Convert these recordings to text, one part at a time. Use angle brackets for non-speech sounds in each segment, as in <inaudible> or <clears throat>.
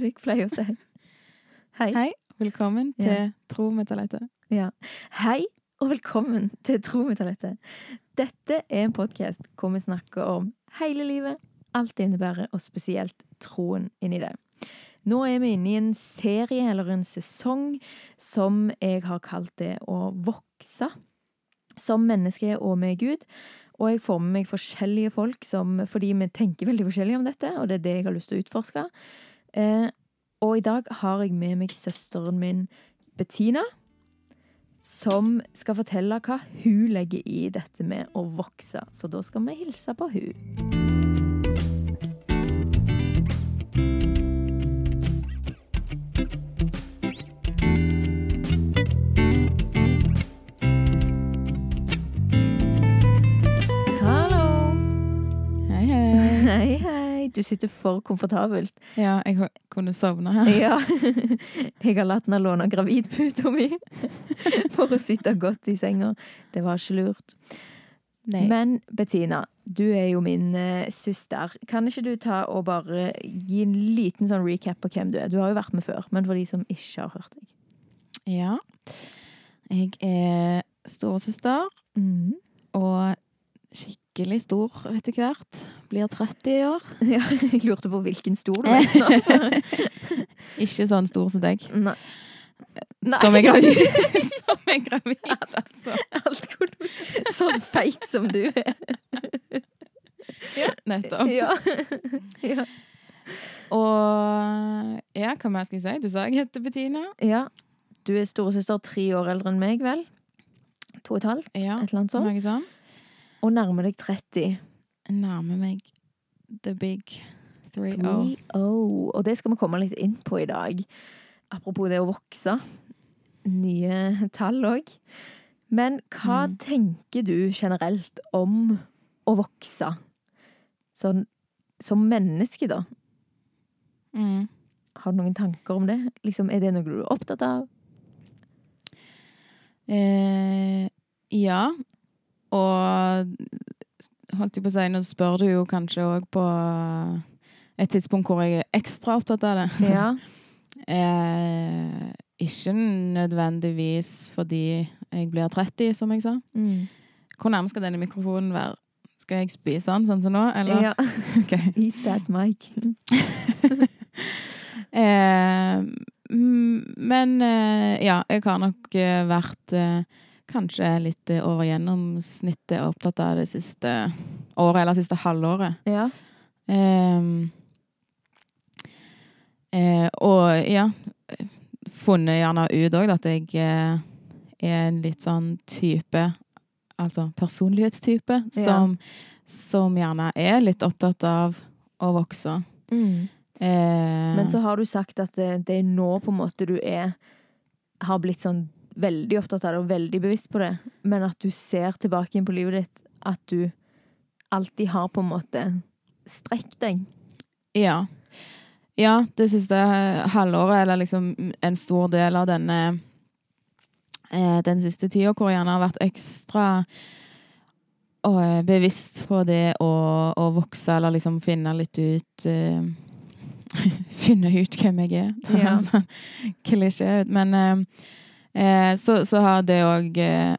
jeg pleier å si. Hei. Hei, velkommen Ja. til Tro Metallete. Ja. Hei, og velkommen til Tro Metallete. Dette er en podkast hvor vi snakker om hele livet, alt det innebærer, og spesielt troen inni det. Nå er vi inne i en serie, eller en sesong, som jeg har kalt det å vokse. Som menneske og med Gud. Og jeg får med meg forskjellige folk som, fordi vi tenker veldig forskjellig om dette, og det er det jeg har lyst til å utforske. Eh, og i dag har jeg med meg søsteren min Bettina, som skal fortelle hva hun legger i dette med å vokse. Så da skal vi hilse på hun. Hallo! Hei, hei. <laughs> Du sitter for komfortabelt. Ja, jeg kunne sovne her. Ja. <laughs> Jeg har latt henne låne gravidputa mi <laughs> for å sitte godt i senga. Det var ikke lurt. Nei. Men Bettina, du er jo min uh, søster. Kan ikke du ta og bare gi en liten sånn recap på hvem du er? Du har jo vært med før, men for de som ikke har hørt deg. Ja. Jeg er storesøster Mm. og skikkelig stor etter hvert. Blir 30 i år. <laughs> Ja, jeg lurte på hvilken stor du er. <laughs> Ikke sånn stor som deg. Nei. Nei. Som <laughs> er gravid. som er gravid, altså. Alt går Sånn feit som du er. Nettopp. Ja. ja. Og ja, hva mer skal jeg si? Du sa jeg heter Bettina. ja. Du er storesøster tre år eldre enn meg, vel? To og et halvt? Ja, Et eller annet sånt. noe sånn. Og nærmer deg 30. Nærmer meg the big 3-0. 3-0. Og det skal vi komme litt inn på i dag. Apropos det å vokse. Nye tall òg. Men hva Mm. tenker du generelt om å vokse? Sånn som menneske, da. Mm. Har du noen tanker om det? Liksom, er det noe du er opptatt av? Eh, ja. Og holdt jeg på å si, nå spør du jo kanskje òg på et tidspunkt hvor jeg er ekstra opptatt av det. Ja. <laughs> Eh, ikke nødvendigvis fordi jeg blir 30, som jeg sa. Mm. Hvor nærme skal denne mikrofonen være? Skal jeg spise den sånn som nå, eller? ja. <laughs> Okay. <laughs> Eat that mic. Eh, men eh, ja, jeg har nok eh, vært eh, kanskje litt over gjennomsnittet opptatt av det siste året, eller siste halvåret. Ja. Um, eh, og ja, funnet gjerne ut òg at jeg eh, er en litt sånn type Altså personlighetstype Ja. som, som gjerne er litt opptatt av å vokse. Mm. Eh, Men så har du sagt at det, det er nå på en måte du er Har blitt sånn veldig opptatt av det og veldig bevisst på det, men at du ser tilbake inn på livet ditt at du alltid har på en måte strekt deg. Ja. Ja, det siste halvåret, eller liksom en stor del av denne eh, Den siste tida, hvor jeg gjerne har vært ekstra eh, bevisst på det å, å vokse, eller liksom finne litt ut uh, <laughs> Finne ut hvem jeg er. Det Ja. høres <laughs> sånn klisjé ut. Men eh, eh, så, så har det òg eh,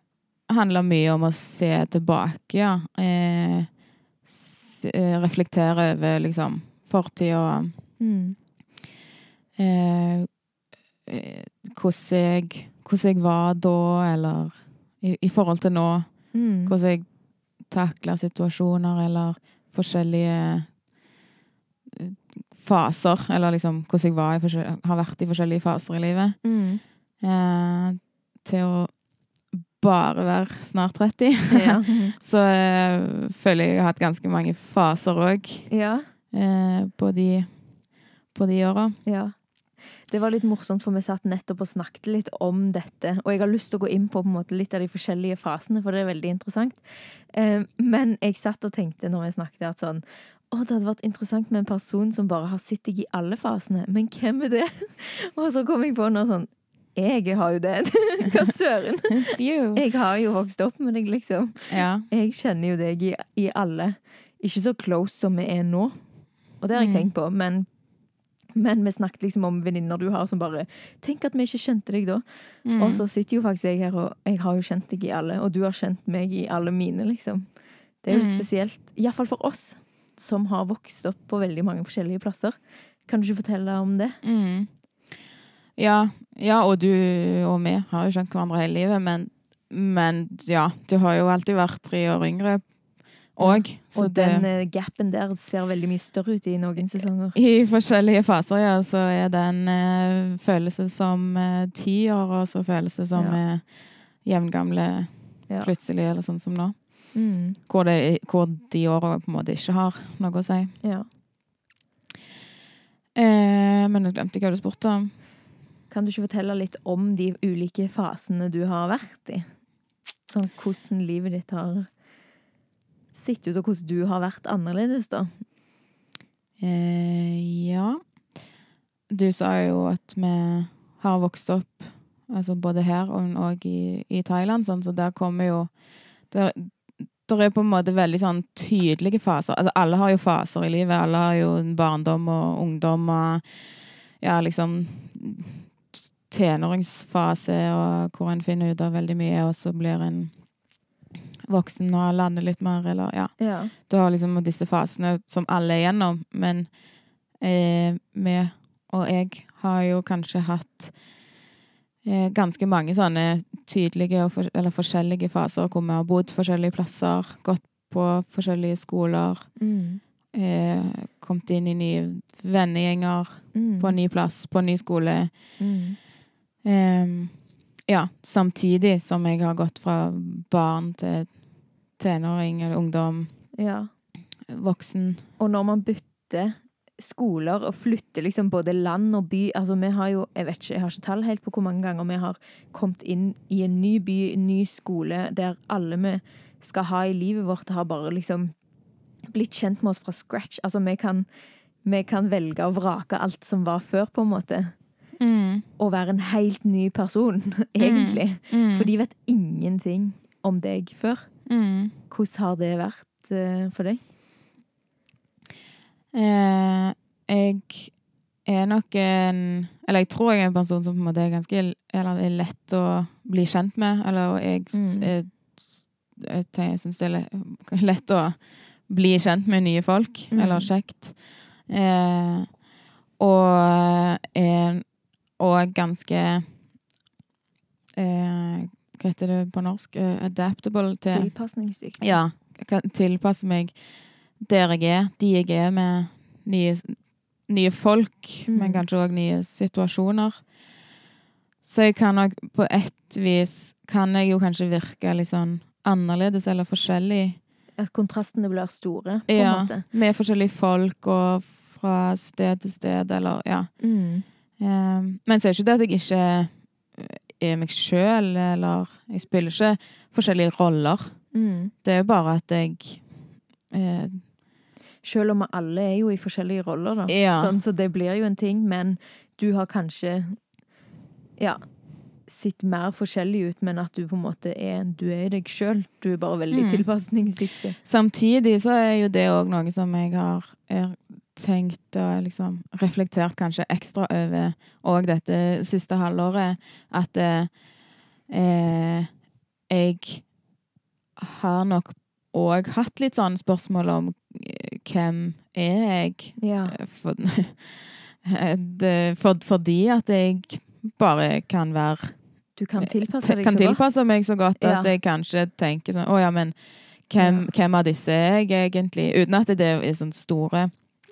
handla mye om å se tilbake, ja. Eh, eh, reflektere over liksom fortid og Mm. eh, hvordan, jeg, hvordan jeg var da, eller i, i forhold til nå. Mm. Hvordan jeg takler situasjoner, eller forskjellige eh, faser. Eller liksom hvordan jeg var i har vært i forskjellige faser i livet. Mm. Eh, til å bare være snart 30. Ja. <laughs> Så eh, føler jeg jeg har hatt ganske mange faser òg ja. eh, på de, på de åra. Ja. Det var litt morsomt, for vi satt nettopp og snakket litt om dette. Og jeg har lyst til å gå inn på, på en måte, litt av de forskjellige fasene, for det er veldig interessant. Eh, men jeg satt og tenkte når jeg snakket at sånn Å, det hadde vært interessant med en person som bare har sett deg i alle fasene. Men hvem er det? <laughs> Og så kom jeg på noe sånn Jeg har jo det. <laughs> Hva søren? <laughs> Jeg har jo vokst opp med deg, liksom. Ja. Jeg kjenner jo deg i, i alle. Ikke så close som vi er nå. Og det har jeg Mm. tenkt på, men Men vi snakket liksom om venninner du har som bare Tenk at vi ikke kjente deg da. Mm. Og så sitter jo faktisk jeg her, og jeg har jo kjent deg i alle, og du har kjent meg i alle mine, liksom. Det er jo litt Mm. spesielt, iallfall for oss, som har vokst opp på veldig mange forskjellige plasser. Kan du ikke fortelle om det? Mm. Ja, ja, og du og vi har jo kjent hverandre hele livet, men, men ja, du har jo alltid vært tre år yngre Og, og den det, gapen der ser veldig mye større ut i noen sesonger. I forskjellige faser, ja, så er den eh, følelse som eh, ti år, og så følelse som Ja. eh, jevngamle Ja. plutselig, eller sånn som nå. Mm, Hvor, det, hvor de åra på en måte ikke har noe å si. ja. Eh, men jeg glemte hva du spurte om. Kan du ikke fortelle litt om de ulike fasene du har vært i? Sånn hvordan livet ditt har sett ut, og hvordan du har vært annerledes, da. Eh, ja. Du sa jo at vi har vokst opp altså både her og, og i, i Thailand, sånn, så der kommer jo der, der er på en måte veldig sånn tydelige faser. Altså, alle har jo faser i livet. Alle har jo barndom og ungdom og ja, liksom tenåringsfase, og hvor en finner ut av veldig mye, og så blir en voksen og lander litt mer, eller ja. Ja. Du har liksom disse fasene som alle er gjennom, men eh, vi og jeg har jo kanskje hatt eh, ganske mange sånne tydelige for, eller forskjellige faser hvor vi har bodd forskjellige plasser, gått på forskjellige skoler, Mm. eh, kommet inn i nye vennegjenger Mm. på en ny plass, på en ny skole. Mm. Ehm, ja, samtidig som jeg har gått fra barn til tenåring eller ungdom, Ja. voksen. Og når man bytter skoler og flytter liksom både land og by Altså, vi har jo Jeg vet ikke, jeg har ikke tall helt på hvor mange ganger vi har kommet inn i en ny by, en ny skole, der alle vi skal ha i livet vårt, har bare liksom blitt kjent med oss fra scratch. Altså, vi kan, vi kan velge og vrake alt som var før, på en måte. Mm. Og være en helt ny person, <laughs> egentlig. Mm. For de vet ingenting om deg før. Mm. Hvordan har det vært uh, for deg? Eh, jeg er nok en Eller jeg tror jeg er en person som på en måte er ganske eller er lett å bli kjent med. Eller jeg, Mm. jeg, jeg, syns det er <laughs> lett å bli kjent med nye folk. Mm. Eller kjekt. Eh, og er og ganske eh, Hva heter det på norsk? Eh, adaptable til Tilpasningsdyktig. ja, jeg kan tilpasse meg der jeg er, de jeg er med nye, nye folk, Mm. men kanskje òg nye situasjoner. Så jeg kan nok på ett vis kan jeg jo kanskje virke litt sånn annerledes eller forskjellig. At kontrastene blir store, på Ja. en måte. Med forskjellige folk og fra sted til sted, eller ja. Mm. Um, men så er ikke det at jeg ikke er meg sjøl, eller jeg spiller ikke forskjellige roller. Mm. Det er jo bare at jeg eh, Selv om vi alle er jo i forskjellige roller, da. Ja. Sånn, så det blir jo en ting, men du har kanskje ja, sett mer forskjellig ut, men at du på en måte er du er deg sjøl. Du er bare veldig Mm. tilpasningsdyktig. Samtidig så er jo det òg noe som jeg har tenkt og liksom reflektert kanskje ekstra over òg dette siste halvåret. At eh, eh, jeg har nok òg hatt litt sånn spørsmål om eh, hvem er jeg? Ja. For, <laughs> det, for, fordi at jeg bare kan være Du kan tilpasse deg kan så godt. tilpasse meg så godt at Ja. jeg kanskje tenker sånn Å ja, men hvem, hvem av disse er jeg egentlig? Uten at det er sånn store,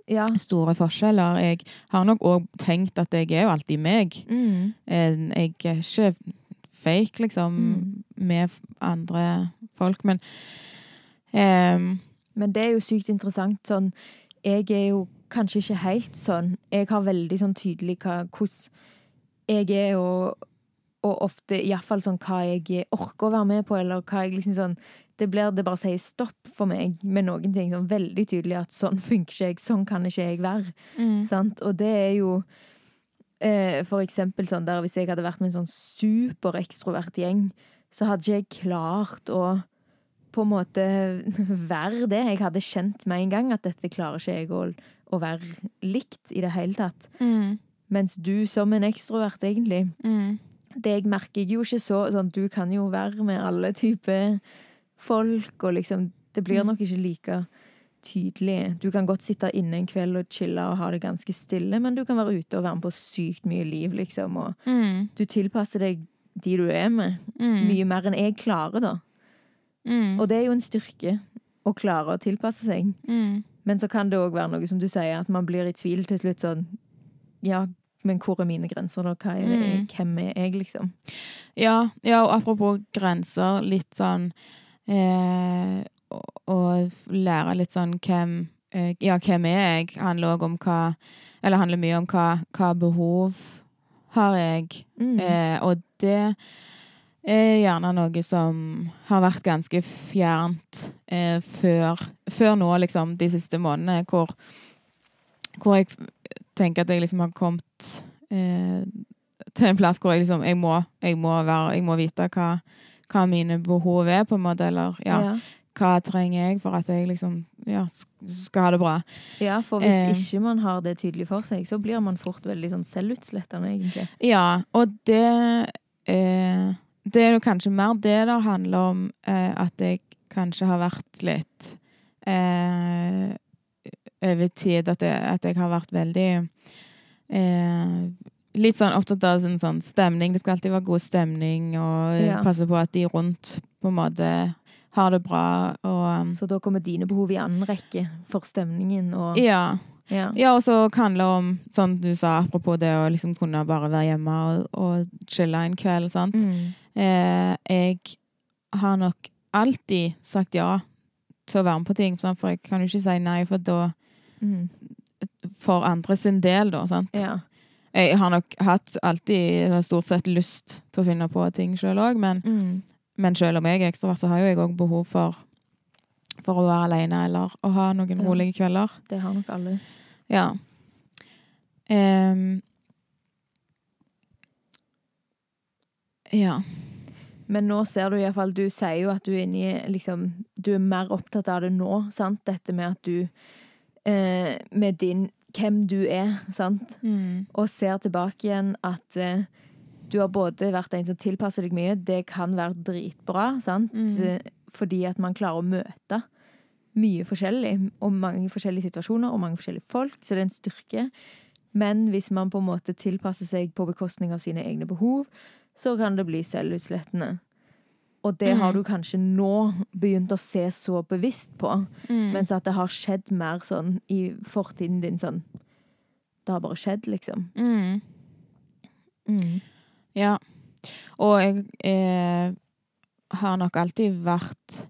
Ja. store forskjeller. Jeg har nok òg tenkt at jeg er jo alltid meg. Mm. Eh, Jeg er ikke fake, liksom, Mm. med andre folk. Men um, Men det er jo sykt interessant. Sånn, jeg er jo kanskje ikke helt sånn. Jeg har veldig sånn tydelig hva, hvordan jeg er, og, og ofte iallfall sånn hva jeg orker å være med på, eller hva jeg liksom sånn Det blir det bare sier stopp for meg med noen ting. Sånn veldig tydelig at sånn funker ikke jeg, sånn kan ikke jeg være. mm, Sant? Og det er jo eh, for eksempel sånn der hvis jeg hadde vært med en sånn superekstrovert gjeng, så hadde ikke jeg klart å på en måte <laughs> være det. Jeg hadde kjent med en gang at dette klarer ikke jeg å, å være likt i det hele tatt. Mm. Mens du som en ekstrovert, egentlig Mm. Det jeg merker jeg jo ikke så sånn, Du kan jo være med alle typer folk, og liksom Det blir Mm. nok ikke like tydelig. Du kan godt sitte inne en kveld og chille og ha det ganske stille, men du kan være ute og være med på sykt mye liv, liksom. Og Mm. du tilpasser deg de du er med, Mm. mye mer enn jeg klarer, da. Mm. Og det er jo en styrke å klare å tilpasse seg. Mm. Men så kan det òg være noe som du sier, at man blir i tvil til slutt sånn Ja, men hvor er mine grenser, da? Er jeg? Mm. Hvem er jeg, liksom? Ja, ja, og apropos grenser, litt sånn eh, å, og, lære litt sånn hvem eh, Ja, hvem er jeg? handler òg om hva Eller handler mye om hva, hva behov har jeg? Mm. Eh, og det er gjerne noe som har vært ganske fjernt eh, før, før nå, liksom, de siste månedene, hvor, hvor jeg tenker at jeg liksom har kommet eh, til en plass hvor jeg liksom Jeg må, jeg må, være, jeg må vite hva, hva mine behov er, på en måte, eller ja, ja. hva trenger jeg for at jeg liksom ja, skal ha det bra. Ja, for hvis Eh. ikke man har det tydelig for seg, så blir man fort veldig sånn selvutslettende, egentlig. Ja, og det eh, Det er jo kanskje mer det det handler om, eh, at jeg kanskje har vært litt eh, over tid at jeg, at jeg har vært veldig eh, Litt sånn opptatt av sin sånn stemning. Det skal alltid være god stemning, og Ja. passe på at de rundt på en måte har det bra. Og um, Så da kommer dine behov i annen rekke for stemningen og ja. Ja. Ja, og så kan det om, sånn du sa, apropos det å liksom kunne bare være hjemme og, og chille en kveld, sant. Mm. Eh, jeg har nok alltid sagt ja til å være med på ting, for jeg kan jo ikke si nei, for da Mm. For andre sin del, da, sant. Ja. Jeg har nok hatt alltid stort sett lyst til å finne på ting sjøl òg, men, Mm. men selv om jeg er ekstrovert, så har jo jeg òg behov for for å være alene eller å ha noen Ja. rolige kvelder. Det har nok alle. Ja. Um, ja. Men nå ser du iallfall Du sier jo at du er inni liksom Du er mer opptatt av det nå, sant? Dette med at du eh, Med din Hvem du er, sant? Mm. Og ser tilbake igjen at uh, du har både vært en som tilpasser deg mye. Det kan være dritbra, sant? Mm. Eh, Fordi at man klarer å møte mye forskjellig, og mange forskjellige situasjoner og mange forskjellige folk, så det er en styrke. Men hvis man på en måte tilpasser seg på bekostning av sine egne behov, så kan det bli selvutslettende. Og det har Mm. du kanskje nå begynt å se så bevisst på, Mm. mens at det har skjedd mer sånn i fortiden din sånn Det har bare skjedd, liksom. Mm. Mm. Ja. Og jeg eh, har nok alltid vært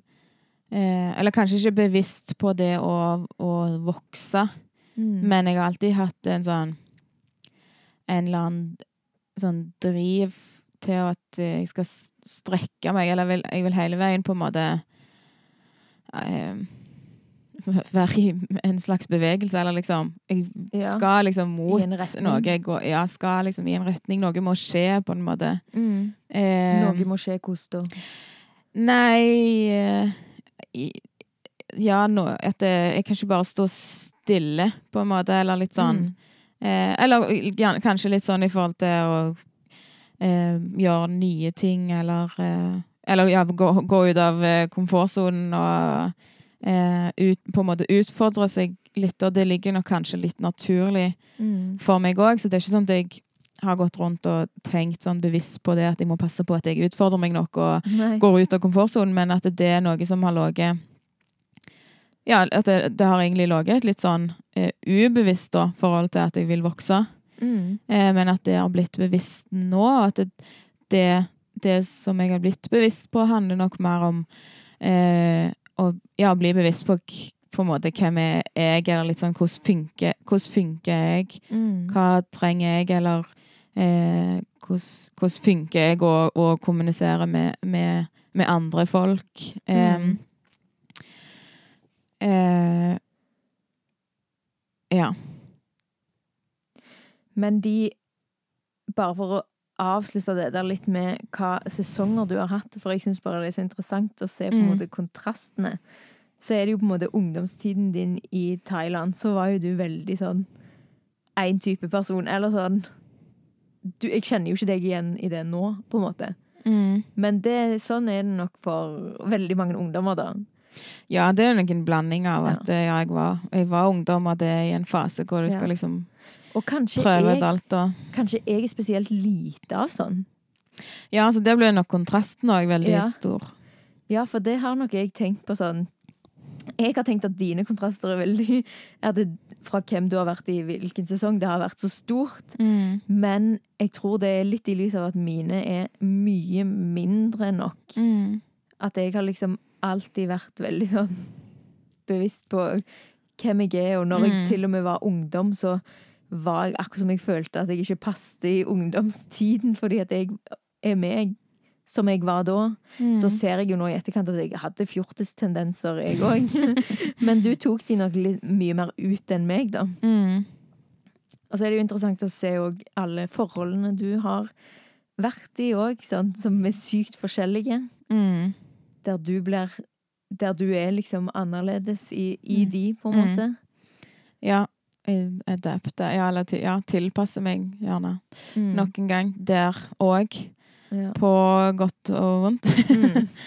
eh, Eller kanskje ikke bevisst på det å, å vokse, Mm. men jeg har alltid hatt en sånn En eller annen sånn driv til at jeg skal strekke meg, eller vil, jeg vil hele veien på en måte eh, være i en slags bevegelse, eller liksom Jeg skal liksom mot noe. Jeg går, ja, skal liksom i en retning. Noe må skje, på en måte. Mm. Eh, Noe må skje hvordan da? Nei eh, Ja, nå, at jeg kan ikke bare stå stille, på en måte, eller litt sånn Mm. eh, Eller kanskje litt sånn i forhold til å eh, gjøre nye ting, eller eh, Eller ja, gå, gå ut av eh, komfortsonen og eh, ut, på en måte utfordre seg litt, og det ligger nok kanskje litt naturlig Mm. for meg òg, så det er ikke sånn at jeg har gått rundt og tenkt sånn bevisst på det at jeg må passe på at jeg utfordrer meg nok og Nei. går ut av komfortsonen, men at det er noe som har ligget Ja, at det, det har egentlig ligget et litt sånn eh, ubevisst da, forhold til at jeg vil vokse. Mm. Eh, men at det har blitt bevisst nå, at det, det, det som jeg har blitt bevisst på, handler nok mer om eh, å ja, bli bevisst på på en måte hvem er jeg, eller litt sånn hvordan funker, hvordan funker jeg? Mm. Hva trenger jeg, eller eh, hvordan, hvordan funker jeg å, å kommunisere med, med, med andre folk? Mm. eh, ja. Men de Bare for å avslutte det der litt med hva sesonger du har hatt, for jeg syns bare det er så interessant å se på en Mm. måte kontrastene. så er det jo på en måte ungdomstiden din i Thailand, så var jo du veldig sånn én type person. Eller sånn du, Jeg kjenner jo ikke deg igjen i det nå, på en måte. Mm. Men det, sånn er det nok for veldig mange ungdommer, da. Ja, det er nok en blanding av at ja. ja, jeg, var, jeg var ungdom, og det er i en fase hvor du Ja. skal liksom Og kanskje prøve jeg, alt og kanskje jeg er spesielt lite av sånn. Ja, så det blir nok kontrasten òg veldig Ja. stor. Ja, for det har nok jeg tenkt på sånn Jeg har tenkt at dine kontraster er veldig Er det, Fra hvem du har vært i hvilken sesong, det har vært så stort. Mm. Men jeg tror det er litt i lys av at mine er mye mindre nok. Mm. At jeg har liksom alltid vært veldig sånn bevisst på hvem jeg er, og når jeg Mm. til og med var ungdom, så var akkurat som jeg følte at jeg ikke passet i ungdomstiden, fordi at jeg er meg som jeg var da. Mm. Så ser jeg jo nå i etterkant at jeg hadde fjortistendenser, jeg òg. <laughs> Men du tok de nok litt mye mer ut enn meg, da. Mm. Og så er det jo interessant å se òg alle forholdene du har vært i òg, som er sykt forskjellige. Mm. Der du blir Der du er liksom annerledes i, i Mm. de, på en Mm. måte. Ja. Adapte. Ja, eller ja, tilpasse meg, gjerne. Mm. Nok en gang. Der òg. Ja. På godt og vondt. Mm. <laughs>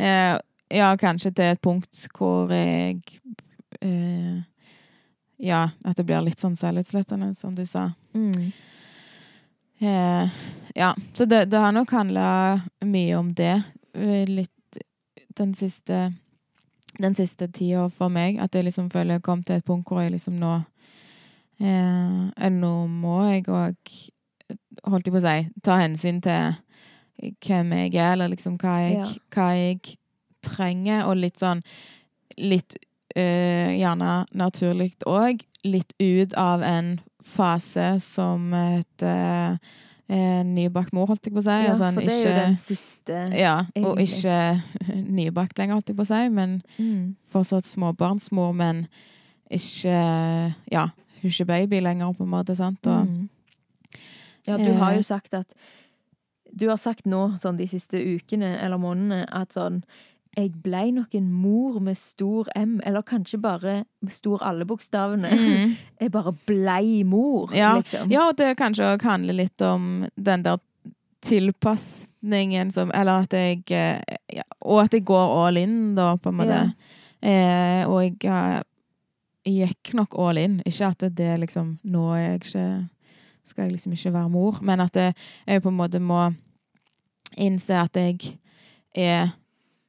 Eh, ja, kanskje til et punkt hvor jeg eh, Ja, at det blir litt sånn selvutslettende, som du sa. Mm. Eh, ja, så det, det har nok handla mye om det. eh, Litt den siste Den siste tida for meg. At jeg liksom føler jeg kom til et punkt hvor jeg liksom nå eh, Nå må jeg òg, holdt jeg på å si, ta hensyn til hvem jeg er, eller liksom hva jeg, Ja. hva jeg trenger, og litt sånn Litt eh, gjerne naturlig òg. Litt ut av en fase som heter eh, nybakt mor, holdt jeg på å si. Ja, altså, for det er jo den siste ja, og egentlig. ikke <laughs> nybakt lenger, holdt jeg på å si, men mm. fortsatt småbarnsmor, men ikke Ja, hun er ikke baby lenger, på en måte, sant? Og, Mm. Ja, du har jo Eh. sagt at Du har sagt nå, sånn de siste ukene eller månedene, at sånn Jeg blei nok en mor med stor M, eller kanskje bare med stor alle bokstavene. Mm. <laughs> Jeg bare blei mor, Ja. liksom. Ja, og det kanskje òg handler litt om den der tilpasningen som Eller at jeg eh, ja, Og at jeg går all in, da, på en måte. Eh, og jeg eh, gikk nok all in. Ikke at det er liksom Nå er jeg ikke Skal jeg liksom ikke være mor, men at jeg, jeg på en måte må innse at jeg er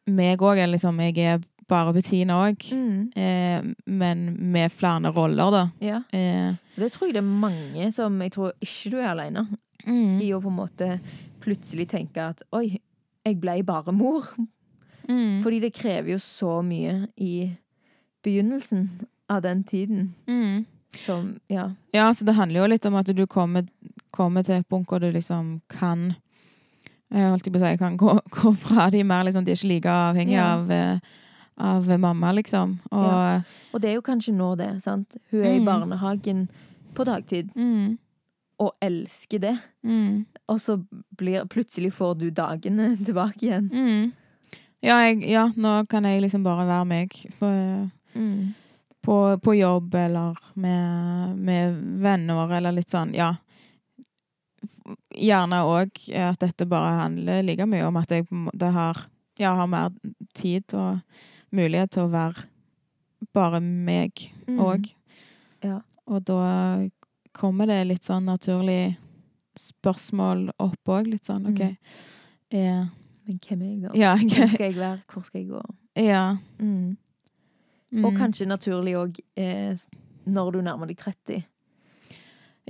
meg òg, liksom Jeg er bare Bettina òg. Mm. Eh, men med flere roller, da. ja. Eh, Det tror jeg det er mange som Jeg tror ikke du er aleine mm, i å på en måte plutselig tenke at oi, jeg ble bare mor. mm, Fordi det krever jo så mye i begynnelsen av den tiden mm. som Ja. Ja, så det handler jo litt om at du kommer, kommer til et punkt hvor du liksom kan holdt jeg på å si, kan gå, <laughs> gå fra de mer, liksom, de er ikke like avhengige Ja. av, eh, av mamma, liksom. Og, Ja. Og det er jo kanskje nå det, sant. Hun er i Mm. barnehagen på dagtid mm, og elsker det. mm, Og så blir, plutselig får du dagene <laughs> tilbake igjen. mm. Ja, jeg, ja, nå kan jeg liksom bare være meg på, Mm. På, på jobb eller med, med venner eller litt sånn, ja. Gjerne òg at dette bare handler like mye om at jeg har, ja, har mer tid og mulighet til å være bare meg Mm. Ja. Og da kommer det litt sånn naturlig spørsmål opp òg. Litt sånn OK. Mm. Eh, Men hvem er jeg, da? ja, Hvem skal jeg være? Hvor skal jeg gå? ja. Mm. Mm. Og kanskje naturlig òg eh, når du nærmer deg 30.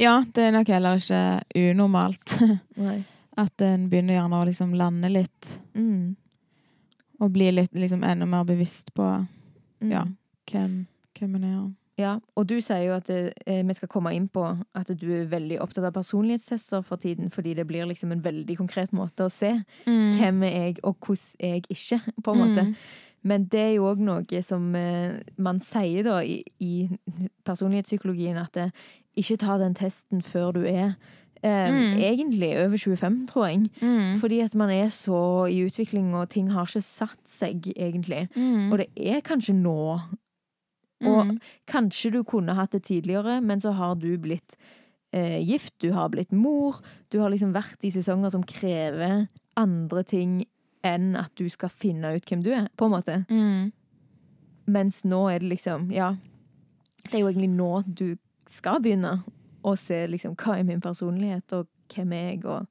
Ja, det er nok heller ikke unormalt. <laughs> At en begynner gjerne å liksom lande litt, Mm. og bli litt liksom enda mer bevisst på Mm. ja, hvem, hvem en er. Ja, og du sier jo at det, eh, vi skal komme inn på at du er veldig opptatt av personlighetstester for tiden, fordi det blir liksom en veldig konkret måte å se Mm. hvem er jeg, og hvordan er jeg ikke, på en måte. Men det er jo òg noe som eh, man sier da i, i personlighetspsykologien, at det, ikke ta den testen før du er Eh, Mm. Egentlig over 25, tror jeg. Mm. Fordi at man er så i utvikling, og ting har ikke satt seg, egentlig. Mm. Og det er kanskje nå. Og Mm. kanskje du kunne hatt det tidligere, men så har du blitt eh, gift, du har blitt mor. Du har liksom vært i sesonger som krever andre ting enn at du skal finne ut hvem du er, på en måte. Mm. Mens nå er det liksom, ja Det er jo egentlig nå du skal begynne å se liksom hva er min personlighet, og hvem er jeg, og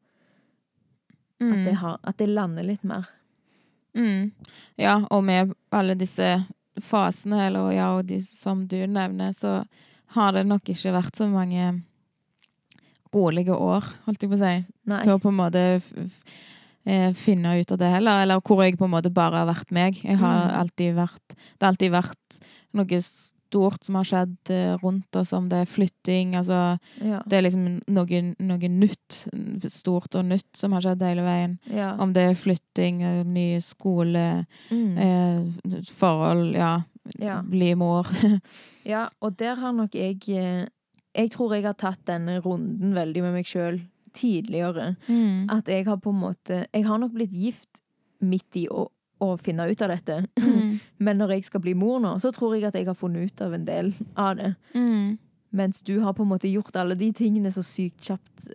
Mm. at det, har, at det lander litt mer. Mm. Ja, og med alle disse fasene, eller ja, og de som du nevner, så har det nok ikke vært så mange rolige år, holdt jeg på å si, Nei. Så på en måte finne ut av det heller. Eller hvor jeg på en måte bare har vært meg. Jeg har Mm. alltid vært Det har alltid vært noe stort som har skjedd eh, rundt oss, om det er flytting, altså Ja. Det er liksom noe, noe nytt, stort og nytt, som har skjedd hele veien. ja. Om det er flytting, eh, ny skole, Mm. eh, forhold, ja, ja. bli mor. <laughs> Ja, og der har nok jeg eh, Jeg tror jeg har tatt denne runden veldig med meg sjøl tidligere. Mm. At jeg har på en måte Jeg har nok blitt gift midt i å, å finne ut av dette. Mm. <laughs> Men når jeg skal bli mor nå, så tror jeg at jeg har funnet ut av en del av det. Mm. Mens du har på en måte gjort alle de tingene så sykt kjapt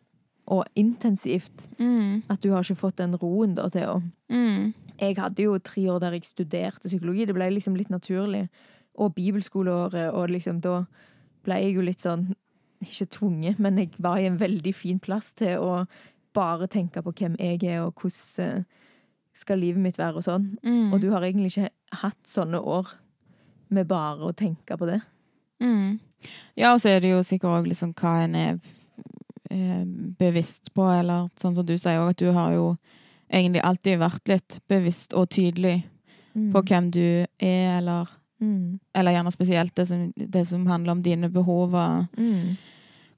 og intensivt Mm. at du har ikke fått den roen da til å Mm. Jeg hadde jo tre år der jeg studerte psykologi. Det ble liksom litt naturlig. Og bibelskoleåret, og liksom da ble jeg jo litt sånn Ikke tvunget, men jeg var i en veldig fin plass til å bare tenke på hvem jeg er, og hvordan eh, skal livet mitt være, og sånn. Mm. Og du har egentlig ikke hatt sånne år med bare å tenke på det. Mm. Ja, og så er det jo sikkert òg liksom hva en er eh, bevisst på, eller sånn som du sier òg, at du har jo egentlig alltid vært litt bevisst og tydelig på hvem du er, eller Mm. Eller gjerne spesielt det som, det som handler om dine behov, og Mm.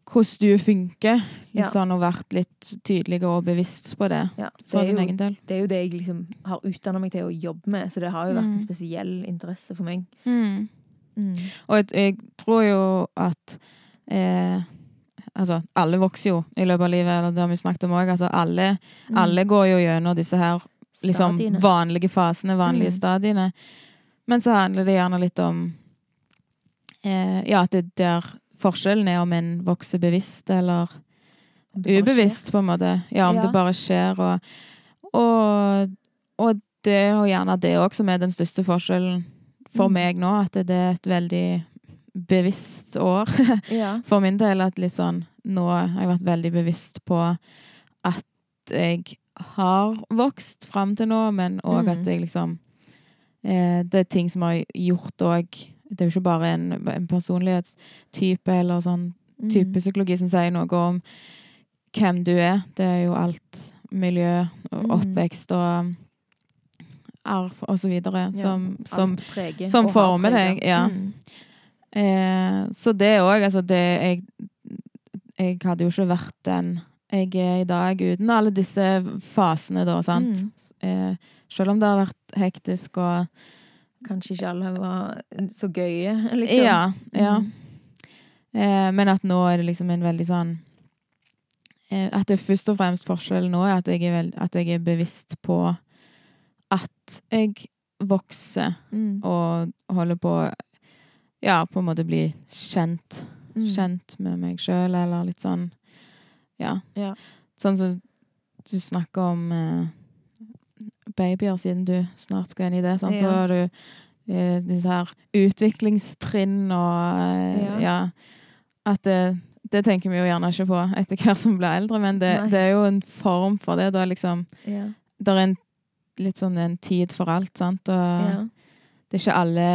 hvordan du funker. Litt Ja. sånn, og vært litt tydelig og bevisst på det, Ja, det for din jo egen del. det er jo det jeg liksom har utdanna meg til å jobbe med, så det har jo vært en Mm. spesiell interesse for meg. Mm. Mm. Og jeg, jeg tror jo at eh, Altså, alle vokser jo i løpet av livet, eller det har vi snakket om òg. Altså, alle, Mm. alle går jo gjennom disse her liksom, vanlige fasene, vanlige Mm. stadiene. Men så handler det gjerne litt om eh, Ja, at det er der forskjellen er om en vokser bevisst eller ubevisst, på en måte. Ja, om Ja. det bare skjer. Og, og, og det er jo gjerne det òg som er den største forskjellen for Mm. meg nå. At det er et veldig bevisst år. <laughs> Ja. for min del. At litt sånn Nå har jeg vært veldig bevisst på at jeg har vokst fram til nå, men òg Mm. at jeg liksom Det er ting som har gjort òg Det er jo ikke bare en, en personlighetstype eller sånn Mm. type psykologi som sier noe om hvem du er. Det er jo alt miljø og Mm. oppvekst og arv og så videre som, ja, som preger som former deg, ja. Mm. eh, Så det òg, altså det jeg Jeg hadde jo ikke vært den jeg er i dag uten alle disse fasene, da, sant. Mm. Eh, selv om det har vært hektisk og Kanskje ikke alle var så gøye, liksom. Ja. ja. Mm. Eh, men at nå er det liksom en veldig sånn eh, At det først og fremst forskjellen nå er at jeg er, veld, at jeg er bevisst på at jeg vokser Mm. og holder på Ja, på en måte bli kjent. Mm. Kjent med meg sjøl, eller litt sånn Ja. Ja. Sånn som du snakker om eh, babyer, siden du snart skal inn i det. Sant? Så har du eh, disse her utviklingstrinn og eh, Ja. ja. At det, det tenker vi jo gjerne ikke på etter hvert som blir eldre, men det, det er jo en form for det. Da liksom Ja. Det er en, litt sånn en tid for alt, sant. Og Ja. det er ikke alle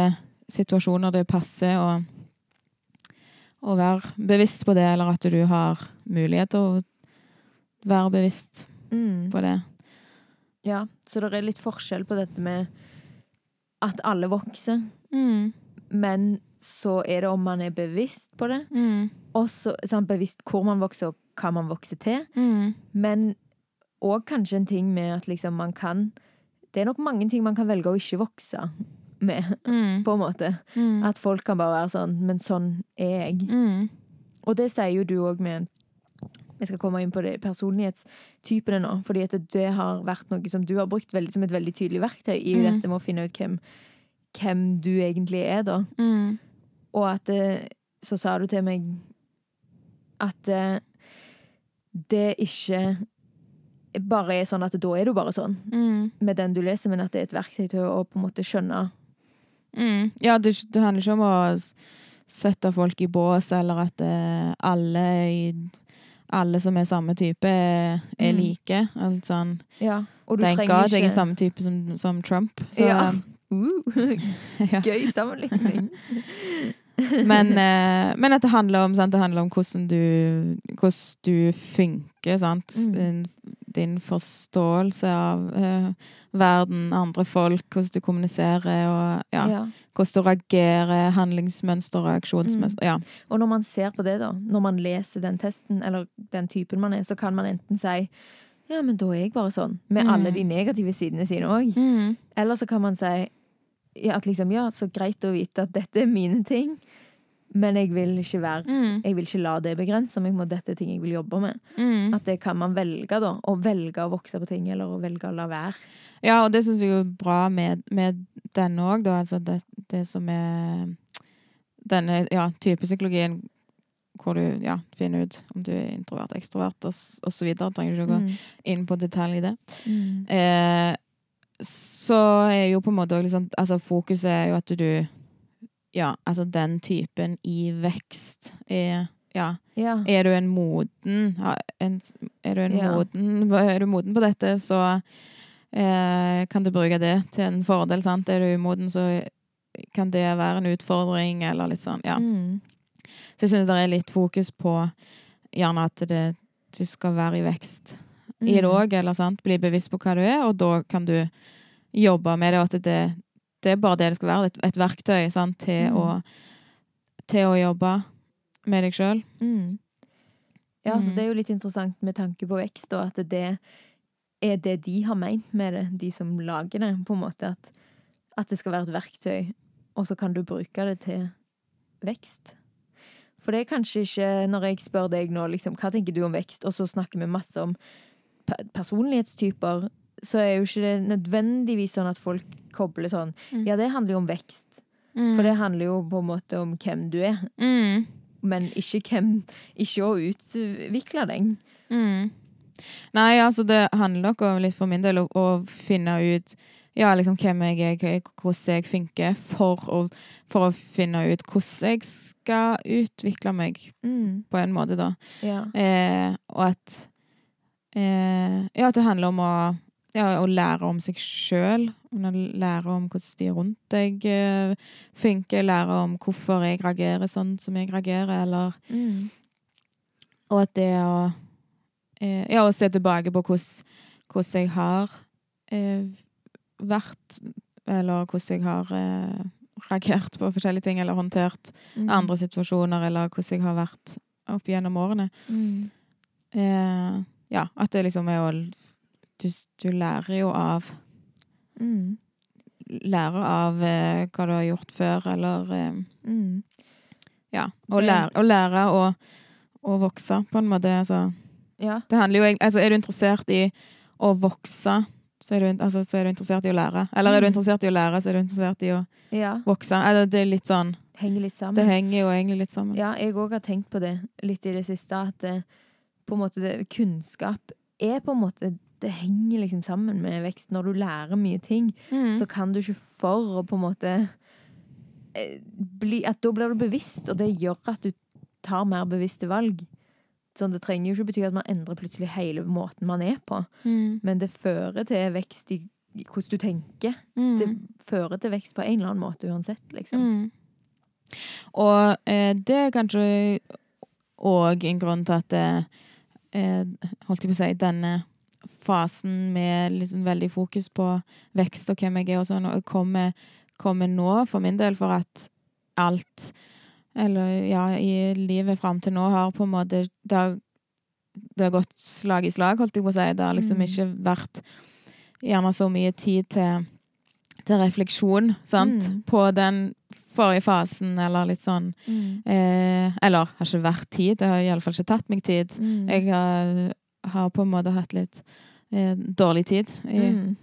situasjoner det passer å, å være bevisst på det, eller at du har mulighet til å være bevisst Mm. på det. Ja. Så det er litt forskjell på dette med at alle vokser, Mm. men så er det om man er bevisst på det, Mm. og så sånn, bevisst hvor man vokser, og hva man vokser til. Mm. Men òg kanskje en ting med at liksom man kan Det er nok mange ting man kan velge å ikke vokse med, Mm. <laughs> på en måte. Mm. At folk kan bare være sånn Men sånn er jeg. Mm. Og det sier jo du òg med, jeg skal komme inn på det personlighetstypene nå, fordi at det har vært noe som du har brukt veldig, som et veldig tydelig verktøy i Mm. dette med å finne ut hvem, hvem du egentlig er, da. Mm. Og at eh, så sa du til meg at eh, det ikke bare er sånn at da er du bare sånn Mm. med den du leser, men at det er et verktøy til å på en måte skjønne Mm. Ja, det, det handler ikke om å sette folk i bås, eller at eh, alle i alle som er samme type, er, er Mm. like. Alt sånn, Ja. Og du Thank trenger at jeg er samme type som, som Trump. Så, Ja. <laughs> Uh, gøy sammenligning. <laughs> Men, eh, men at det handler om, sant? Det handler om hvordan du, hvordan du funker. Sant? Mm. Din, forståelse av uh, verden, andre folk, hvordan du kommuniserer, og ja, Ja. hvordan du reagerer, handlingsmønster, reaksjonsmønster. Ja. Og når man ser på det, da, når man leser den testen, eller den typen man er, så kan man enten si ja, men da er jeg bare sånn, med Mm. alle de negative sidene sine òg. Mm. Eller så kan man si ja, at liksom, ja, så greit å vite at dette er mine ting, men jeg vil ikke være Mm. Jeg vil ikke la det begrense meg mot dette ting jeg vil jobbe med. Mm. At det kan man velge, da. Å velge å vokse på ting, eller å velge å la være. Ja, og det syns jeg er bra med, med denne òg, da. Altså det, det som er denne ja, typepsykologien hvor du ja, finner ut om du er introvert, ekstrovert videre. Trenger ikke å gå Mm. inn på detalj i det. Mm. Eh, så er jo på en måte òg liksom Altså fokuset er jo at du Ja, altså den typen i vekst er Ja. Ja. Er du en moden en, Er du en Ja. moden Er du moden på dette, så eh, kan du bruke det til en fordel, sant? Er du umoden, så kan det være en utfordring, eller litt sånn, ja. Mm. Så jeg syns det er litt fokus på gjerne at det, du skal være i vekst i det Mm. òg, eller sant? Bli bevisst på hva du er, og da kan du jobbe med det, og at det, det er bare det det skal være. Et, et verktøy sant? Til, Mm. å, til å jobbe med deg sjøl. Mm. Ja, så Mm. det er jo litt interessant med tanke på vekst, og at det er det de har meint med det, de som lager det, på en måte. At, at det skal være et verktøy, og så kan du bruke det til vekst. For det er kanskje ikke, når jeg spør deg nå, liksom, hva tenker du om vekst, og så snakker vi masse om personlighetstyper, så er jo ikke det nødvendigvis sånn at folk kobler sånn Mm. Ja, det handler jo om vekst. For det handler jo på en måte om hvem du er, mm. men ikke, hvem, ikke å utvikle deg. Mm. Nei, altså det handler nok om litt for min del å, å finne ut ja, liksom hvem jeg er, hvordan jeg funker, for å, for å finne ut hvordan jeg skal utvikle meg Mm. på en måte, da. Ja. Eh, og at eh, Ja, at det handler om å, ja, å lære om seg sjøl. Lære om hvordan de rundt deg uh, funker. Lære om hvorfor jeg reagerer sånn som jeg reagerer, eller Mm. Og at det å uh, Ja, å se tilbake på hvordan, hvordan jeg har uh, vært Eller hvordan jeg har reagert på forskjellige ting, eller håndtert Mm. andre situasjoner, eller hvordan jeg har vært opp gjennom årene. Mm. Ja, at det liksom er å Du, du lærer jo av Mm. Lærer av eh, hva du har gjort før, eller eh, Mm. Ja. Å lære, lære å, å vokse, på en måte. Altså. Ja. Det handler jo egentlig Altså, er du interessert i å vokse, så er du, altså, så er du interessert i å lære. Eller er du Mm. interessert i å lære, så er du interessert i å ja. vokse. Altså, det er litt sånn Henger litt sammen. Det henger jo egentlig litt sammen. Ja, jeg òg har tenkt på det litt i det siste, at det, på en måte det, kunnskap er på en måte Det henger liksom sammen med vekst. Når du lærer mye ting, Mm. så kan du ikke for å på en måte eh, bli At da blir du bevisst, og det gjør at du tar mer bevisste valg. Sånn, det trenger jo ikke bety at man endrer plutselig hele måten man er på, Mm. men det fører til vekst i i hvordan du tenker. Mm. Det fører til vekst på en eller annen måte uansett, liksom. Mm. Og eh, det er kanskje òg en grunn til at eh, eh, Holdt jeg på å si denne fasen med liksom veldig fokus på vekst og hvem jeg er og sånn, og kommer, kommer nå, for min del, for at alt Eller ja, i livet fram til nå har på en måte Det har, det har gått slag i slag, holdt jeg på å si. Det har liksom Mm. ikke vært gjerne så mye tid til, til refleksjon, sant? Mm. På den forrige fasen, eller litt sånn Mm. eh, Eller har ikke vært tid, det har iallfall ikke tatt meg tid. Mm. Jeg har, har på en måte hatt litt eh, dårlig tid, i Mm.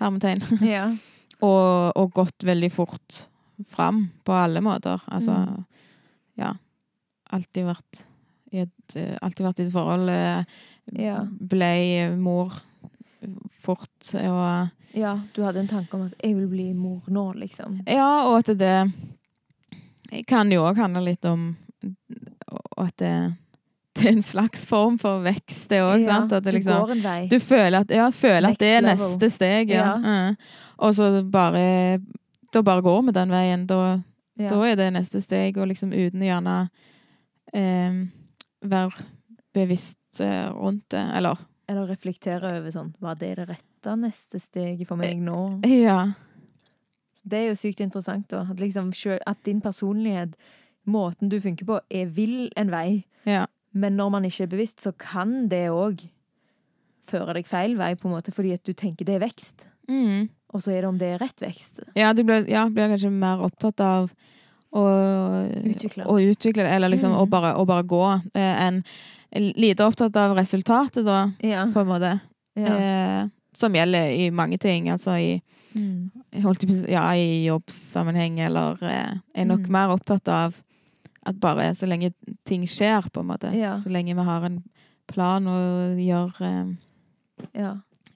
hermetegn. <laughs> Ja. og, og gått veldig fort fram på alle måter. Altså, Mm. ja. Alltid vært i et, eh, alltid vært i et forhold. eh, Ja. Ble mor fort og ja, du hadde en tanke om at jeg vil bli mor nå, liksom. Ja, og at det kan jo òg handle litt om at det, <laughs> det er en slags form for vekst, det òg. Ja. At det du liksom går en vei. Du føler at, ja, føler at det er neste steg, ja. Ja. Mm. Og så bare Da bare går vi den veien. Da, da er det neste steg, og liksom uten gjerne eh, være bevisst eh, rundt det. Eller Eller reflektere over sånn Var det det rette neste steget for meg nå? Ja. Det er jo sykt interessant, da. At, liksom, at din personlighet, måten du funker på, er vill en vei. Ja. Men når man ikke er bevisst, så kan det òg føre deg feil vei, på en måte, fordi at du tenker det er vekst. Mm. Og så er det om det er rett vekst. Ja, du blir, ja, blir kanskje mer opptatt av å Utvikle. å utvikle det, eller liksom Mm. å, bare, å bare gå, eh, enn lite opptatt av resultatet, da, Ja. på en måte. ja. Eh, som gjelder i mange ting. Altså i, Mm. holdt ja, i jobbsammenheng, eller eh, er nok Mm. mer opptatt av at bare så lenge ting skjer, på en måte. Ja. Så lenge vi har en plan og gjør eh, ja.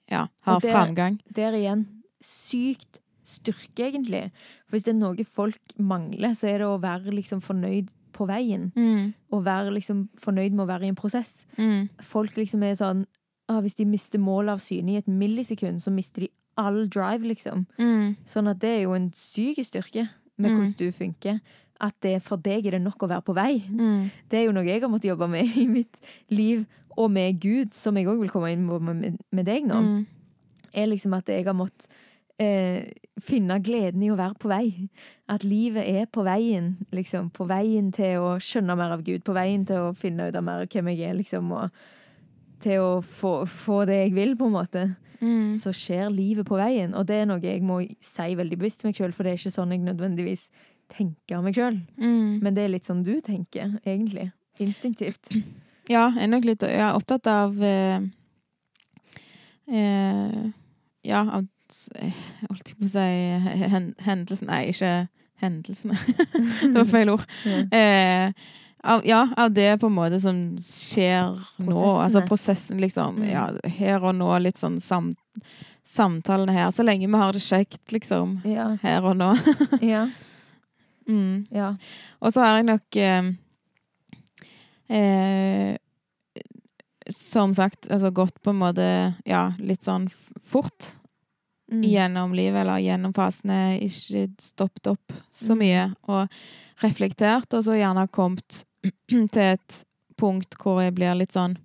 Ja, har det- framgang. Der igjen sykt styrke, egentlig. For hvis det er noe folk mangler, så er det å være liksom fornøyd på veien. Mm. Og være liksom fornøyd med å være i en prosess. Mm. Folk liksom er sånn ah, Hvis de mister målet av syne i et millisekund, så mister de all drive, liksom. Mm. Sånn at det er jo en syk styrke med Mm. hvordan du funker. At det, for deg er det nok å være på vei. Mm. Det er jo noe jeg har måttet jobbe med i mitt liv, og med Gud, som jeg òg vil komme inn på med, med deg nå. Mm. er liksom at jeg har måttet eh, finne gleden i å være på vei. At livet er på veien, liksom. På veien til å skjønne mer av Gud. På veien til å finne ut av mer hvem jeg er, liksom. Og til å få, få det jeg vil, på en måte. Mm. Så skjer livet på veien. Og det er noe jeg må si veldig bevisst til meg sjøl, for det er ikke sånn jeg nødvendigvis tenker av meg sjøl. Mm. Men det er litt sånn du tenker, egentlig. Instinktivt. <clears throat> Ja, jeg er nok litt jeg er opptatt av eh, eh, Ja, av Jeg holdt på å si hendelsen Nei, ikke hendelsene. <laughs> det var feil ord. Ja. Eh, av, ja, av det på en måte som skjer nå. Altså prosessen, liksom. Mm. Ja, her og nå, litt sånn sam, samtalene her. Så lenge vi har det kjekt, liksom. Ja. Her og nå. <laughs> Ja. Mm. ja. Og så har jeg nok eh, eh, Som sagt, altså gått på en måte ja, litt sånn fort Mm. gjennom livet, eller gjennom fasene. Ikke stoppet opp så Mm. mye. Og reflektert, og så gjerne kommet <clears throat> til et punkt hvor jeg blir litt sånn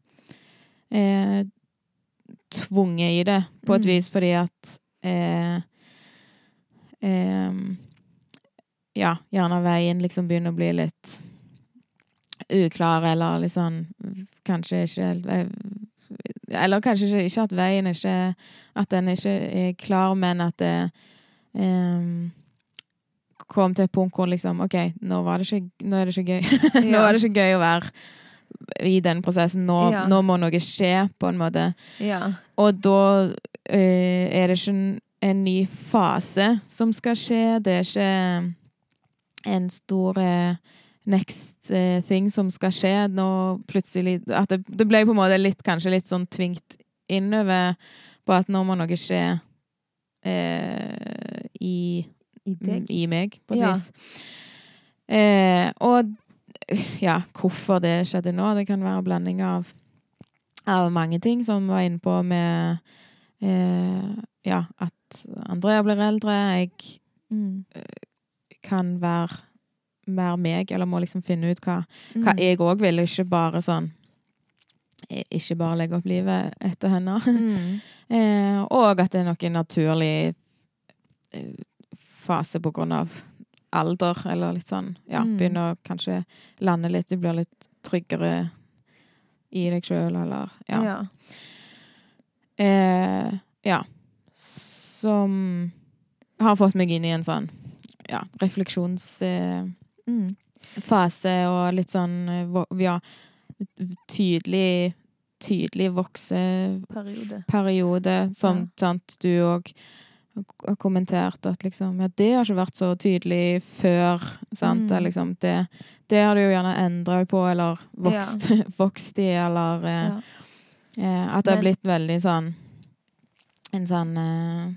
eh, tvunget i det, på et Mm. vis, fordi at eh, em, Ja, gjerne veien liksom begynner å bli litt uklar, eller sånn Kanskje ikke helt Eller kanskje ikke, ikke at veien ikke At den ikke er klar, men at det um, kom til et punkt hvor liksom OK, nå, var det ikke, nå er det ikke gøy. <laughs> nå er det ikke gøy å være i den prosessen. Nå, Ja. nå må noe skje, på en måte. Ja. Og da eh, er det ikke en, en ny fase som skal skje. Det er ikke en stor eh, next eh, thing som skal skje. Nå plutselig At det, det ble på en måte litt, kanskje litt sånn tvingt innover på at nå må noe skje eh, i I i meg, på et Ja. vis. Eh, og ja, hvorfor det skjedde nå, det kan være en blanding av, av mange ting, som var inne på med eh, ja, at Andrea blir eldre. Jeg Mm. Kan være mer meg, eller må liksom finne ut hva, hva Mm. jeg òg vil, ikke bare sånn Ikke bare legge opp livet etter henne. <laughs> Mm. Eh, og at det er noen naturlig eh, fase på grunn av alder, eller litt sånn. Ja, Mm. begynner å kanskje lande litt, du blir litt tryggere i deg sjøl, eller ja. Ja. Eh, ja. Som har fått meg inn i en sånn ja, refleksjonsfase Mm. og litt sånn eh, Ja, tydelig Tydelig vokseperiode, Periode. som Ja. sant, du òg har kommentert at liksom Ja, det har ikke vært så tydelig før, sant? Mm. Liksom, det, det har du jo gjerne endra på, eller vokst, <laughs> vokst i, eller eh, Ja. Eh, at det har blitt veldig sånn En sånn eh,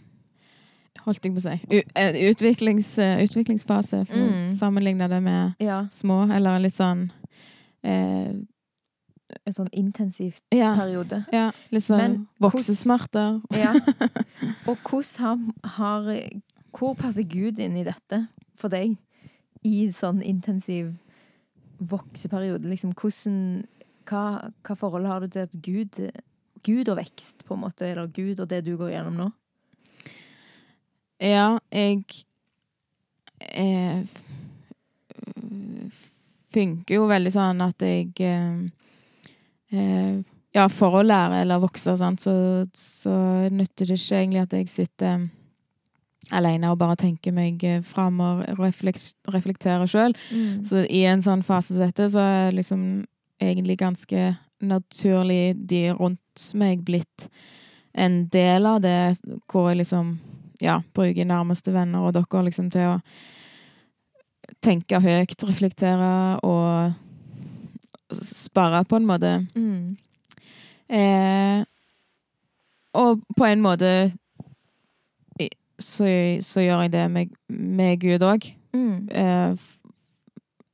Holdt jeg på å si eh, utviklings, eh, utviklingsfase. For å Mm. sammenligne det med ja. små, eller litt sånn eh, En sånn intensivt Ja, periode. ja litt sånn voksesmerter. Ja. <laughs> Og hvordan har, har Hvor passer Gud inn i dette for deg? I sånn intensiv vokseperiode? Liksom, hvordan hva, hva forhold har du til at Gud Gud og vekst, på en måte, eller Gud og det du går gjennom nå? Ja, jeg eh, funker jo veldig sånn at jeg eh, eh, Ja, for å lære eller vokse, sant, så, så nytter det ikke egentlig at jeg sitter alene og bare tenker meg eh, fram og reflekterer sjøl. Mm. Så i en sånn fase som dette, så er liksom egentlig ganske naturlig de rundt meg blitt en del av det, hvor jeg liksom ja, bruker nærmeste venner og dere liksom til å tenke høyt, reflektere og spare på en måte. Mm. Eh, og på en måte så, så gjør jeg det med, med Gud òg. Mm. Eh,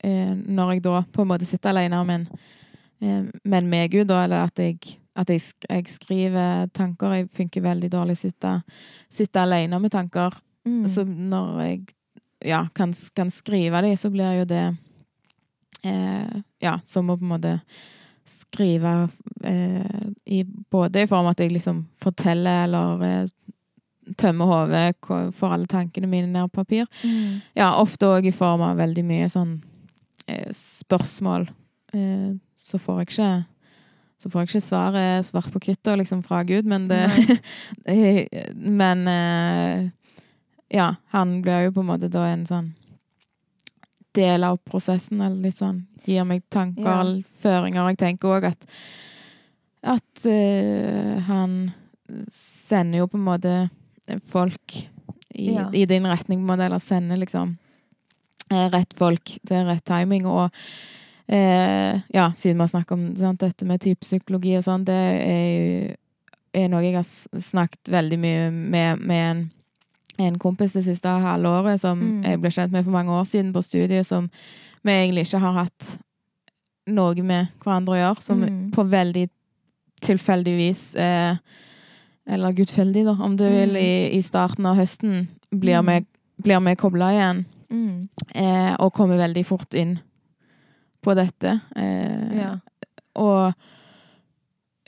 eh, når jeg da på en måte sitter alene, men, eh, men med Gud, da, eller at jeg, at jeg, jeg skriver tanker. Jeg funker veldig dårlig å sitte, sitte alene med tanker. Mm. Så når jeg ja, kan, kan skrive det, så blir jo det eh, Ja, som å på en måte skrive eh, i Både i form av at jeg liksom forteller eller eh, tømmer hodet, for alle tankene mine ned på papir. Mm. Ja, ofte òg i form av veldig mye sånn eh, spørsmål. Eh, så får jeg ikke så får jeg ikke svaret svart på hvitt liksom fra Gud, men <laughs> det Men eh, ja, han blir jo på en måte da en sånn del av prosessen, eller litt sånn Gir meg tanker, Ja. eller føringer. Jeg tenker òg at at uh, han sender jo på en måte folk i, Ja. i din retning, på en måte, eller sender liksom eh, rett folk til rett timing. Og eh, ja, siden vi har snakket om sant, dette med typepsykologi og sånn, det er er noe jeg har snakket veldig mye med, med en, en kompis det siste halvåret, som Mm. jeg ble kjent med for mange år siden på studiet, som vi egentlig ikke har hatt noe med hverandre å gjøre, som Mm. på veldig tilfeldig vis eh, Eller gudfeldig, da, om du vil, Mm. i, i starten av høsten blir Mm. vi, blir vi kobla igjen. Mm. Eh, og kommer veldig fort inn på dette. Eh, Ja. Og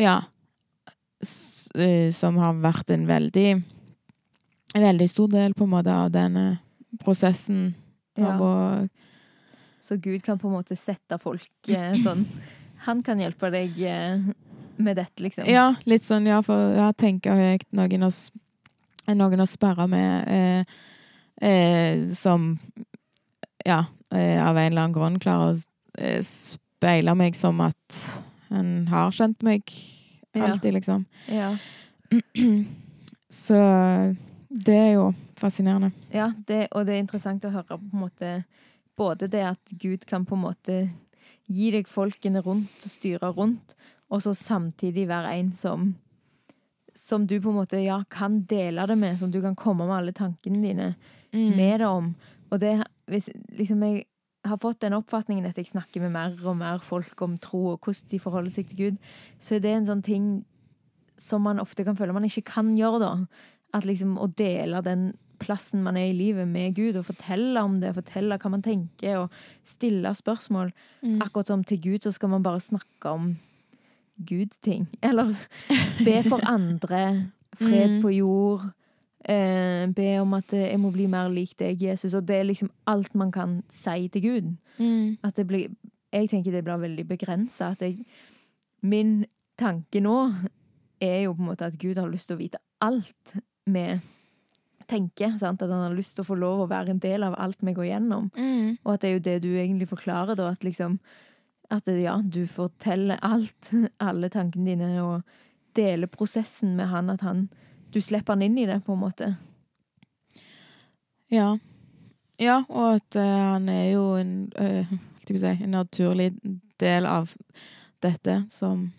ja s, eh, Som har vært en veldig En veldig stor del på en måte av denne prosessen Ja. av å Så Gud kan på en måte sette folk eh, sånn Han kan hjelpe deg eh, med dette, liksom. Ja, litt sånn, ja, for jeg tenker høyt. Noen å, noen å sperre med eh, eh, som ja, av en eller annen grunn klarer å eh, speile meg som at han har kjent meg Ja. alltid, liksom. Ja. <clears throat> Så det er jo fascinerende. Ja, det, og det er interessant å høre på en måte både det at Gud kan på en måte gi deg folkene rundt og styre rundt, og så samtidig være en som som du på en måte ja, kan dele det med, som du kan komme med alle tankene dine Mm. med det om. Og det hvis liksom jeg har fått den oppfatningen at jeg snakker med mer og mer folk om tro og hvordan de forholder seg til Gud, så er det en sånn ting som man ofte kan føle man ikke kan gjøre, da. At liksom å dele den plassen man er i livet med Gud, og fortelle om det, fortelle hva man tenker, og stille spørsmål. Mm. Akkurat som til Gud så skal man bare snakke om Gud-ting. Eller be for andre. Fred Mm. på jord. Eh, be om at jeg må bli mer lik deg, Jesus. Og det er liksom alt man kan si til Gud. Mm. At det blir Jeg tenker det blir veldig begrensa. At jeg Min tanke nå er jo på en måte at Gud har lyst til å vite alt med tenker. Sant? At han har lyst til å få lov å være en del av alt vi går gjennom. Mm. Og at det er jo det du egentlig forklarer, da. At liksom At ja, du forteller alt, alle tankene dine, og deler prosessen med han. At han Du slipper han inn i det, på en måte. Ja. Ja, og at uh, han er jo en, å si, en naturlig del av dette som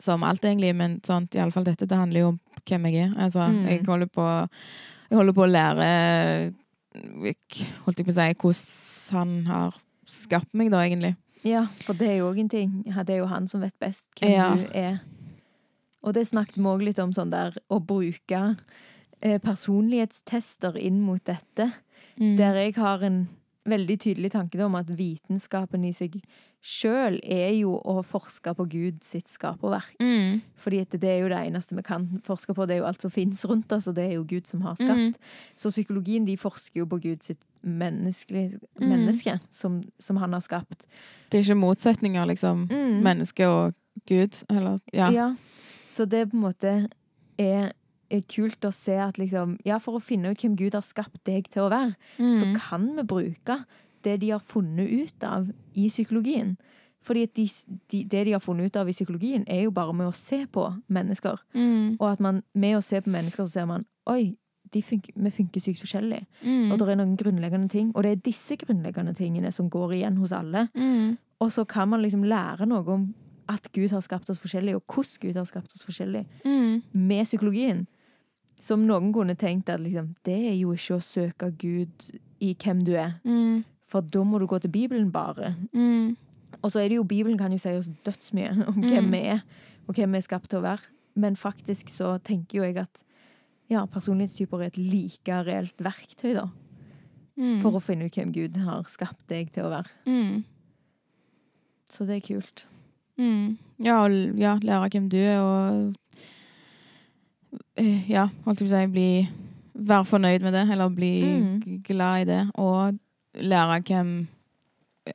Som alt, egentlig, men sånt, i alle fall dette, det handler jo om hvem jeg er. Altså, Mm. jeg holder på Jeg holder på å lære Holdt jeg på å si hvordan han har skapt meg, da, egentlig. Ja, for det er jo òg en ting. Det er jo han som vet best hvem Ja. du er. Og det snakket vi òg litt om, sånn der å bruke eh, personlighetstester inn mot dette. Mm. Der jeg har en veldig tydelig tanke om at vitenskapen i seg sjøl er jo å forske på Gud sitt skaperverk. Mm. Fordi det er jo det eneste vi kan forske på. Det er jo alt som finnes rundt oss, og det er jo Gud som har skapt. Mm. Så psykologien de forsker jo på Gud sitt Mm. menneske som, som han har skapt. Det er ikke motsetninger, liksom. Mm. Menneske og Gud, eller Ja. Ja. Så det på en måte er, er kult å se at liksom Ja, for å finne ut hvem Gud har skapt deg til å være, så Mm. kan vi bruke det de har funnet ut av i psykologien. Fordi de, de, det de har funnet ut av i psykologien, er jo bare med å se på mennesker. Mm. Og at man med å se på mennesker, så ser man Oi, de funker, vi funker sykt forskjellig. Mm. Og det er noen grunnleggende ting. Og det er disse grunnleggende tingene som går igjen hos alle. Mm. Og så kan man liksom lære noe om at Gud har skapt oss forskjellig, og hvordan Gud har skapt oss forskjellig. Mm. med psykologien. Som noen kunne tenkt at liksom, det er jo ikke å søke Gud i hvem du er. Mm. For da må du gå til Bibelen bare. Mm. Og så er det jo, Bibelen kan jo si oss dødsmye om hvem Mm. vi er, og hvem vi er skapt til å være. Men faktisk så tenker jo jeg at ja, personlighetstyper er et like reelt verktøy, da. Mm. For å finne ut hvem Gud har skapt deg til å være. Mm. Så det er kult. Mm. Ja, og ja, lære hvem du er, og eh, Ja, holdt jeg på å si, bli Være fornøyd med det, eller bli Mm. glad i det. Og lære hvem eh,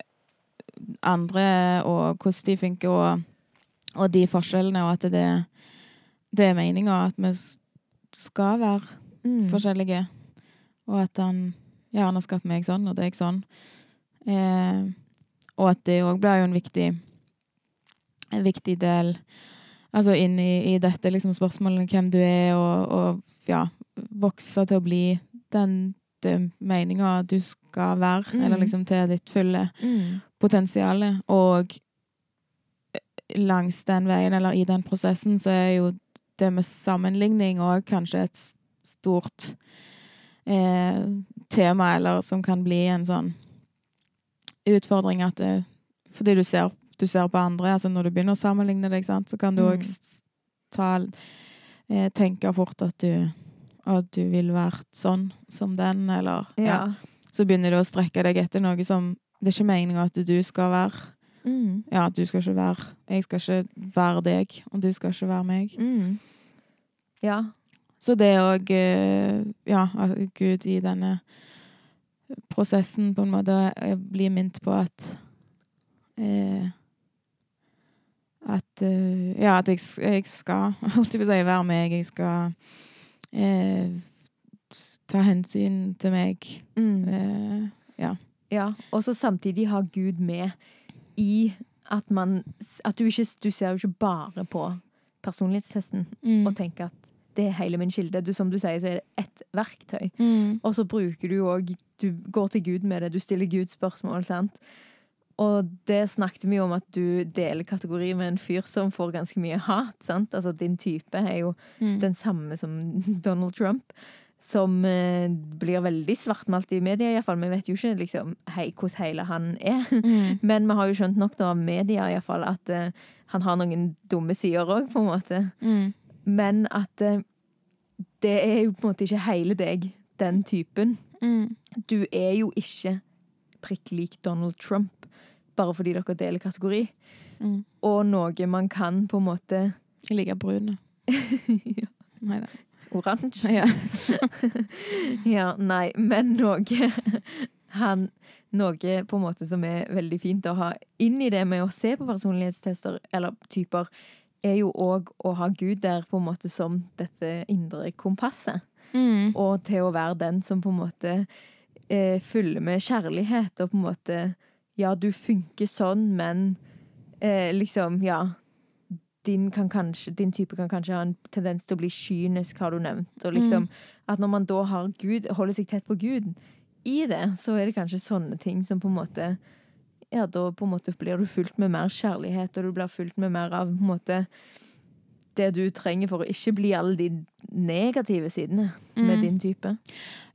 andre er, og hvordan de funker, og, og de forskjellene, og at det, det er meninga at vi skal være Mm. forskjellige. Og at han gjerne har skapt meg sånn, og deg sånn. Eh, og at det òg blir jo en viktig en viktig del Altså inn i, i dette liksom spørsmålet hvem du er, og, og ja, vokse til å bli den, den meninga du skal være, Mm. eller liksom til ditt fulle Mm. potensial. Og langs den veien, eller i den prosessen, så er jo det med sammenligning òg kanskje et stort eh, tema, eller som kan bli en sånn utfordring at det, Fordi du ser, du ser på andre, altså når du begynner å sammenligne deg, sant, så kan du òg Mm. eh, tenke fort at du at du vil være sånn som den, eller Ja. Så begynner du å strekke deg etter noe som Det er ikke meninga at du skal være Mm. ja, du skal ikke være Jeg skal ikke være deg, og du skal ikke være meg. Mm. Ja. Så det òg Ja, at Gud i denne prosessen på en måte eh, blir minnet på at eh, At uh, Ja, at jeg, jeg skal <laughs> holdt jeg på å si, være meg. Jeg skal uh, ta hensyn til meg. Mm. Uh, Ja, og så samtidig ha Gud med i at man At du ikke Du ser jo ikke bare på personlighetstesten mm, og tenker at det er hele min kilde. Du, som du sier, så er det ett verktøy. mm, Og så bruker du òg Du går til Gud med det. Du stiller Gud spørsmål, sant? Og det snakket vi om at du deler kategori med en fyr som får ganske mye hat. sant? Altså Din type er jo mm. den samme som <laughs> Donald Trump. Som eh, blir veldig svartmalt i media, iallfall. Vi vet jo ikke liksom, hei, hvordan hele han er. Mm. <laughs> Men vi har jo skjønt nok da av media i fall, at eh, han har noen dumme sider òg, på en måte. Mm. Men at eh, det er jo på en måte ikke hele deg, den typen. Mm. Du er jo ikke prikk lik Donald Trump bare fordi dere deler kategori. Mm. Og noe man kan på en måte Jeg liker brun. <laughs> ja, Nei da. Oransje. Ja. <laughs> Ja, nei, men noe han, Noe på en måte som er veldig fint å ha inn i det med å se på personlighetstester eller typer, er jo òg å ha Gud der på en måte som dette indre kompasset. Mm. og til å være den som på en måte eh, fyller med kjærlighet, og på en måte Ja, du funker sånn, men eh, liksom, ja din, kan kanskje, din type kan kanskje ha en tendens til å bli kynisk, har du nevnt. Og liksom, at når man da har Gud, holder seg tett på Gud i det, så er det kanskje sånne ting som på en måte Ja, da på en måte blir du fulgt med mer kjærlighet, og du blir fulgt med mer av på en måte det du trenger for å ikke bli alle de negative sidene med Mm. din type.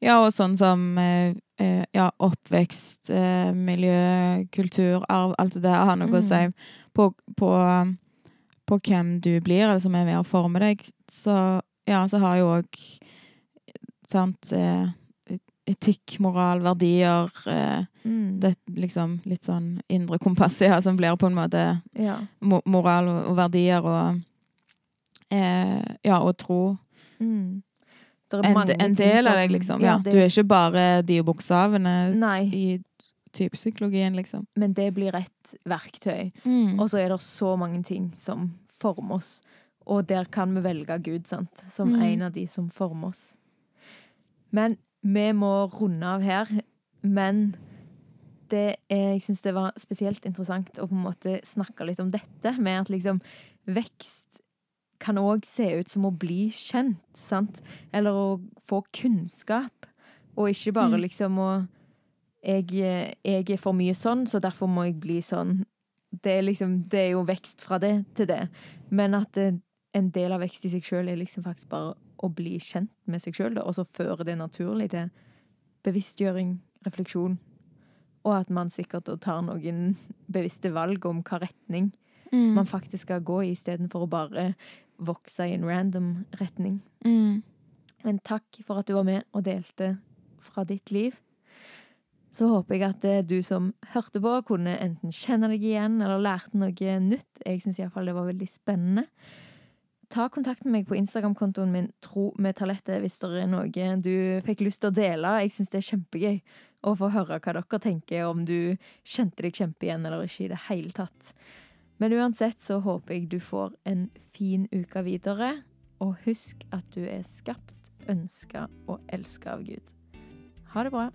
Ja, og sånn som eh, eh, ja, oppvekst, eh, miljø, kultur, arv, alt det der har noe å Mm. si på, på, på hvem du blir, eller som er med å forme deg. Så ja, så har jo òg sant etikk, moral, verdier Mm. Det liksom litt sånn indre kompass, ja, som blir på en måte Ja. mo moral og, og verdier og eh, Ja, og tro. Mm. En, en del av deg, liksom. Ja, det- Du er ikke bare de bokstavene Nei, i typepsykologien, liksom. men det blir et verktøy. Mm. Og så er det så mange ting som former oss. Og der kan vi velge Gud, sant? Som Mm. en av de som former oss. Men vi må runde av her. Men det er, jeg syns det var spesielt interessant å på en måte snakke litt om dette, med at liksom vekst kan òg se ut som å bli kjent, sant? Eller å få kunnskap, og ikke bare Mm. liksom å jeg, jeg er for mye sånn, så derfor må jeg bli sånn. Det er liksom, det er jo vekst fra det til det. Men at det, en del av vekst i seg sjøl er liksom faktisk bare å bli kjent med seg sjøl, og så føre det naturlig til bevisstgjøring, refleksjon, og at man sikkert tar noen bevisste valg om hva retning Mm. man faktisk skal gå i, istedenfor å bare vokse i en random retning. Mm. Men takk for at du var med og delte fra ditt liv. Så håper jeg at eh, du som hørte på, kunne enten kjenne deg igjen eller lærte noe nytt. Jeg syns iallfall det var veldig spennende. Ta kontakt med meg på Instagram-kontoen min Tro med talettet hvis det er noe du fikk lyst til å dele. Jeg syns det er kjempegøy å få høre hva dere tenker, om du kjente deg kjempe igjen eller ikke i det hele tatt. Men uansett så håper jeg du får en fin uke videre. Og husk at du er skapt, ønska og elska av Gud. Ha det bra.